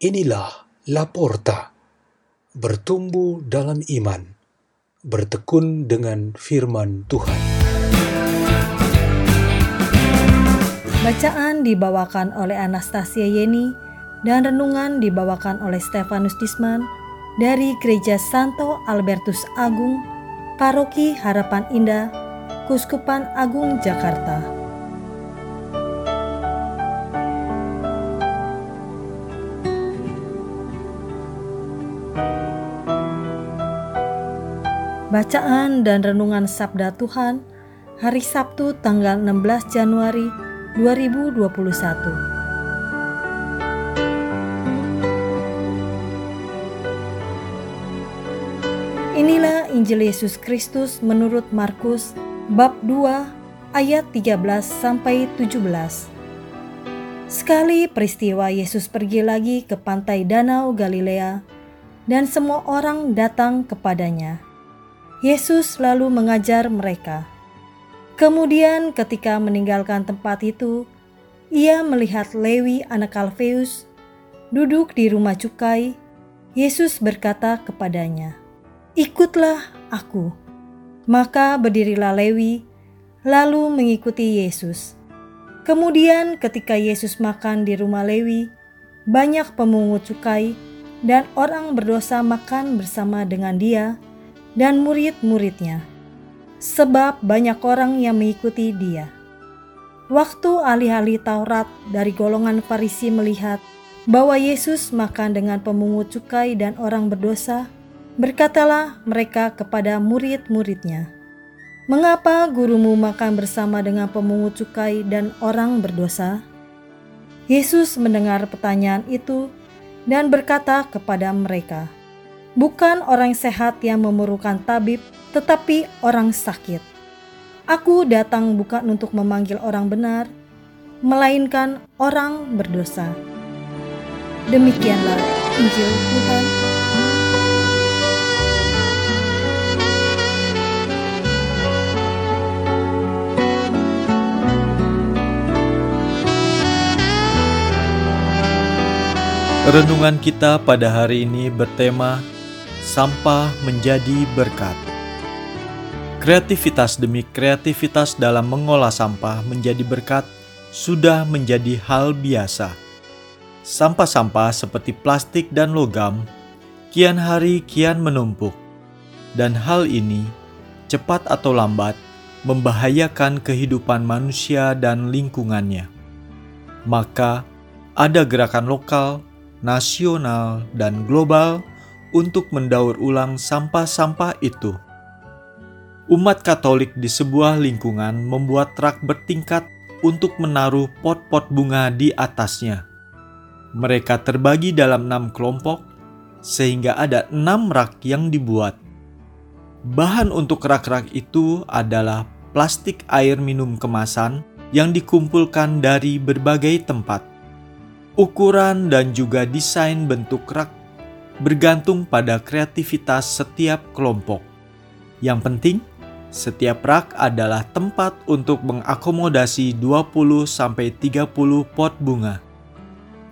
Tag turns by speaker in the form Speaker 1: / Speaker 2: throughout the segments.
Speaker 1: Inilah Laporta, bertumbuh dalam iman, bertekun dengan firman Tuhan.
Speaker 2: Bacaan dibawakan oleh Anastasia Yeni dan renungan dibawakan oleh Stefanus Disman dari Gereja Santo Albertus Agung, Paroki Harapan Indah, Kuskupan Agung Jakarta. Bacaan dan Renungan Sabda Tuhan Hari Sabtu tanggal 16 Januari 2021 Inilah Injil Yesus Kristus menurut Markus bab 2 ayat 13 sampai 17. Sekali peristiwa Yesus pergi lagi ke pantai Danau Galilea dan semua orang datang kepadanya. Yesus lalu mengajar mereka. Kemudian, ketika meninggalkan tempat itu, ia melihat Lewi, anak Alfeus, duduk di rumah cukai. Yesus berkata kepadanya, "Ikutlah Aku." Maka berdirilah Lewi, lalu mengikuti Yesus. Kemudian, ketika Yesus makan di rumah Lewi, banyak pemungut cukai dan orang berdosa makan bersama dengan Dia dan murid-muridnya, sebab banyak orang yang mengikuti dia. Waktu ahli-ahli Taurat dari golongan Farisi melihat bahwa Yesus makan dengan pemungut cukai dan orang berdosa, berkatalah mereka kepada murid-muridnya, "Mengapa gurumu makan bersama dengan pemungut cukai dan orang berdosa?" Yesus mendengar pertanyaan itu dan berkata kepada mereka, Bukan orang sehat yang memerlukan tabib, tetapi orang sakit. Aku datang bukan untuk memanggil orang benar, melainkan orang berdosa. Demikianlah Injil Tuhan.
Speaker 3: Renungan kita pada hari ini bertema sampah menjadi berkat. Kreativitas demi kreativitas dalam mengolah sampah menjadi berkat sudah menjadi hal biasa. Sampah-sampah seperti plastik dan logam kian hari kian menumpuk, dan hal ini cepat atau lambat membahayakan kehidupan manusia dan lingkungannya. Maka, ada gerakan lokal, nasional, dan global untuk mendaur ulang sampah-sampah itu. Umat Katolik di sebuah lingkungan membuat rak bertingkat untuk menaruh pot-pot bunga di atasnya. Mereka terbagi dalam enam kelompok, sehingga ada enam rak yang dibuat. Bahan untuk rak-rak itu adalah plastik air minum kemasan yang dikumpulkan dari berbagai tempat. Ukuran dan juga desain bentuk rak bergantung pada kreativitas setiap kelompok. Yang penting, setiap rak adalah tempat untuk mengakomodasi 20-30 pot bunga.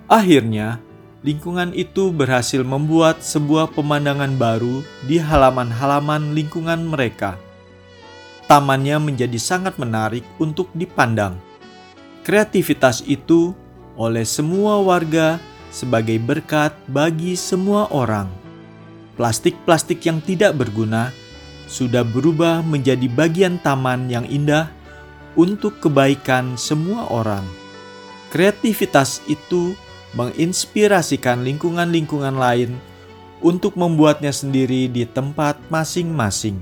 Speaker 3: Akhirnya, lingkungan itu berhasil membuat sebuah pemandangan baru di halaman-halaman lingkungan mereka. Tamannya menjadi sangat menarik untuk dipandang. Kreativitas itu oleh semua warga sebagai berkat bagi semua orang. Plastik-plastik yang tidak berguna sudah berubah menjadi bagian taman yang indah untuk kebaikan semua orang. Kreativitas itu menginspirasikan lingkungan-lingkungan lain untuk membuatnya sendiri di tempat masing-masing.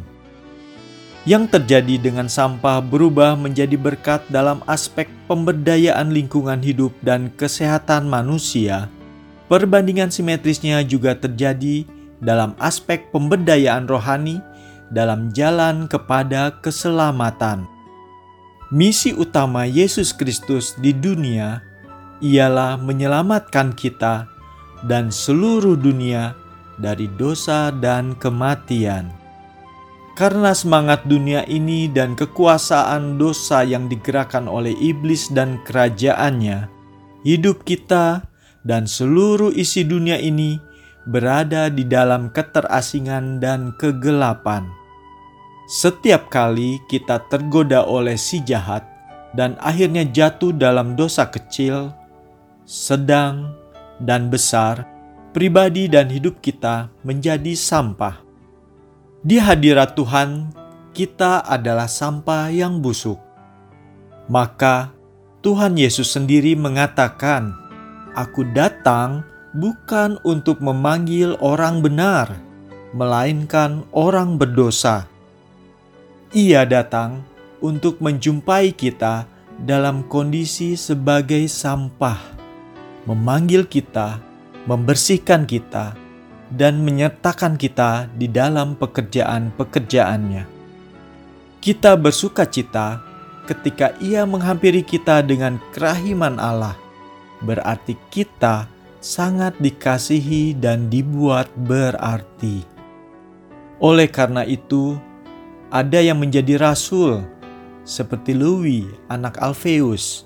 Speaker 3: Yang terjadi dengan sampah berubah menjadi berkat dalam aspek pemberdayaan lingkungan hidup dan kesehatan manusia Perbandingan simetrisnya juga terjadi dalam aspek pemberdayaan rohani dalam jalan kepada keselamatan. Misi utama Yesus Kristus di dunia ialah menyelamatkan kita dan seluruh dunia dari dosa dan kematian. Karena semangat dunia ini dan kekuasaan dosa yang digerakkan oleh iblis dan kerajaannya, hidup kita dan seluruh isi dunia ini berada di dalam keterasingan dan kegelapan. Setiap kali kita tergoda oleh si jahat dan akhirnya jatuh dalam dosa kecil, sedang, dan besar, pribadi dan hidup kita menjadi sampah. Di hadirat Tuhan, kita adalah sampah yang busuk. Maka Tuhan Yesus sendiri mengatakan, "Aku datang..." bukan untuk memanggil orang benar, melainkan orang berdosa. Ia datang untuk menjumpai kita dalam kondisi sebagai sampah, memanggil kita, membersihkan kita, dan menyertakan kita di dalam pekerjaan-pekerjaannya. Kita bersuka cita ketika Ia menghampiri kita dengan kerahiman Allah, berarti kita sangat dikasihi dan dibuat berarti. Oleh karena itu, ada yang menjadi rasul, seperti Louis, anak Alpheus.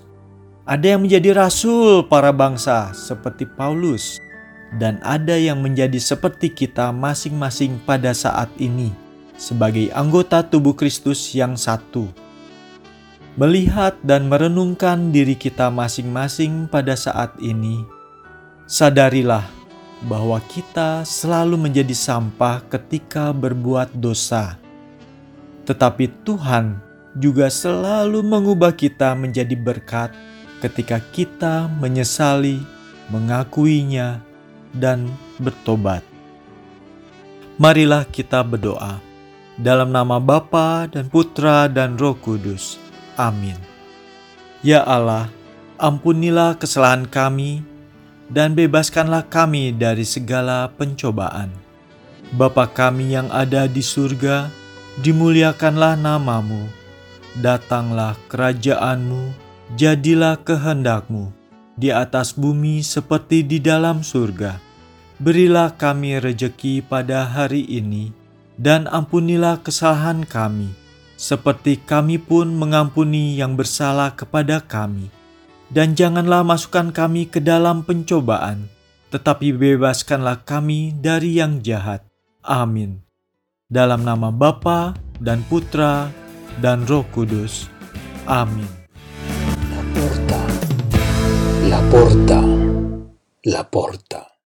Speaker 3: Ada yang menjadi rasul para bangsa, seperti Paulus, dan ada yang menjadi seperti kita masing-masing pada saat ini, sebagai anggota tubuh Kristus yang satu. Melihat dan merenungkan diri kita masing-masing pada saat ini Sadarilah bahwa kita selalu menjadi sampah ketika berbuat dosa, tetapi Tuhan juga selalu mengubah kita menjadi berkat ketika kita menyesali, mengakuinya, dan bertobat. Marilah kita berdoa dalam nama Bapa dan Putra dan Roh Kudus. Amin. Ya Allah, ampunilah kesalahan kami dan bebaskanlah kami dari segala pencobaan. Bapa kami yang ada di surga, dimuliakanlah namamu, datanglah kerajaanmu, jadilah kehendakmu, di atas bumi seperti di dalam surga. Berilah kami rejeki pada hari ini, dan ampunilah kesalahan kami, seperti kami pun mengampuni yang bersalah kepada kami dan janganlah masukkan kami ke dalam pencobaan, tetapi bebaskanlah kami dari yang jahat. Amin. Dalam nama Bapa dan Putra dan Roh Kudus. Amin.
Speaker 1: La porta, la porta, la porta.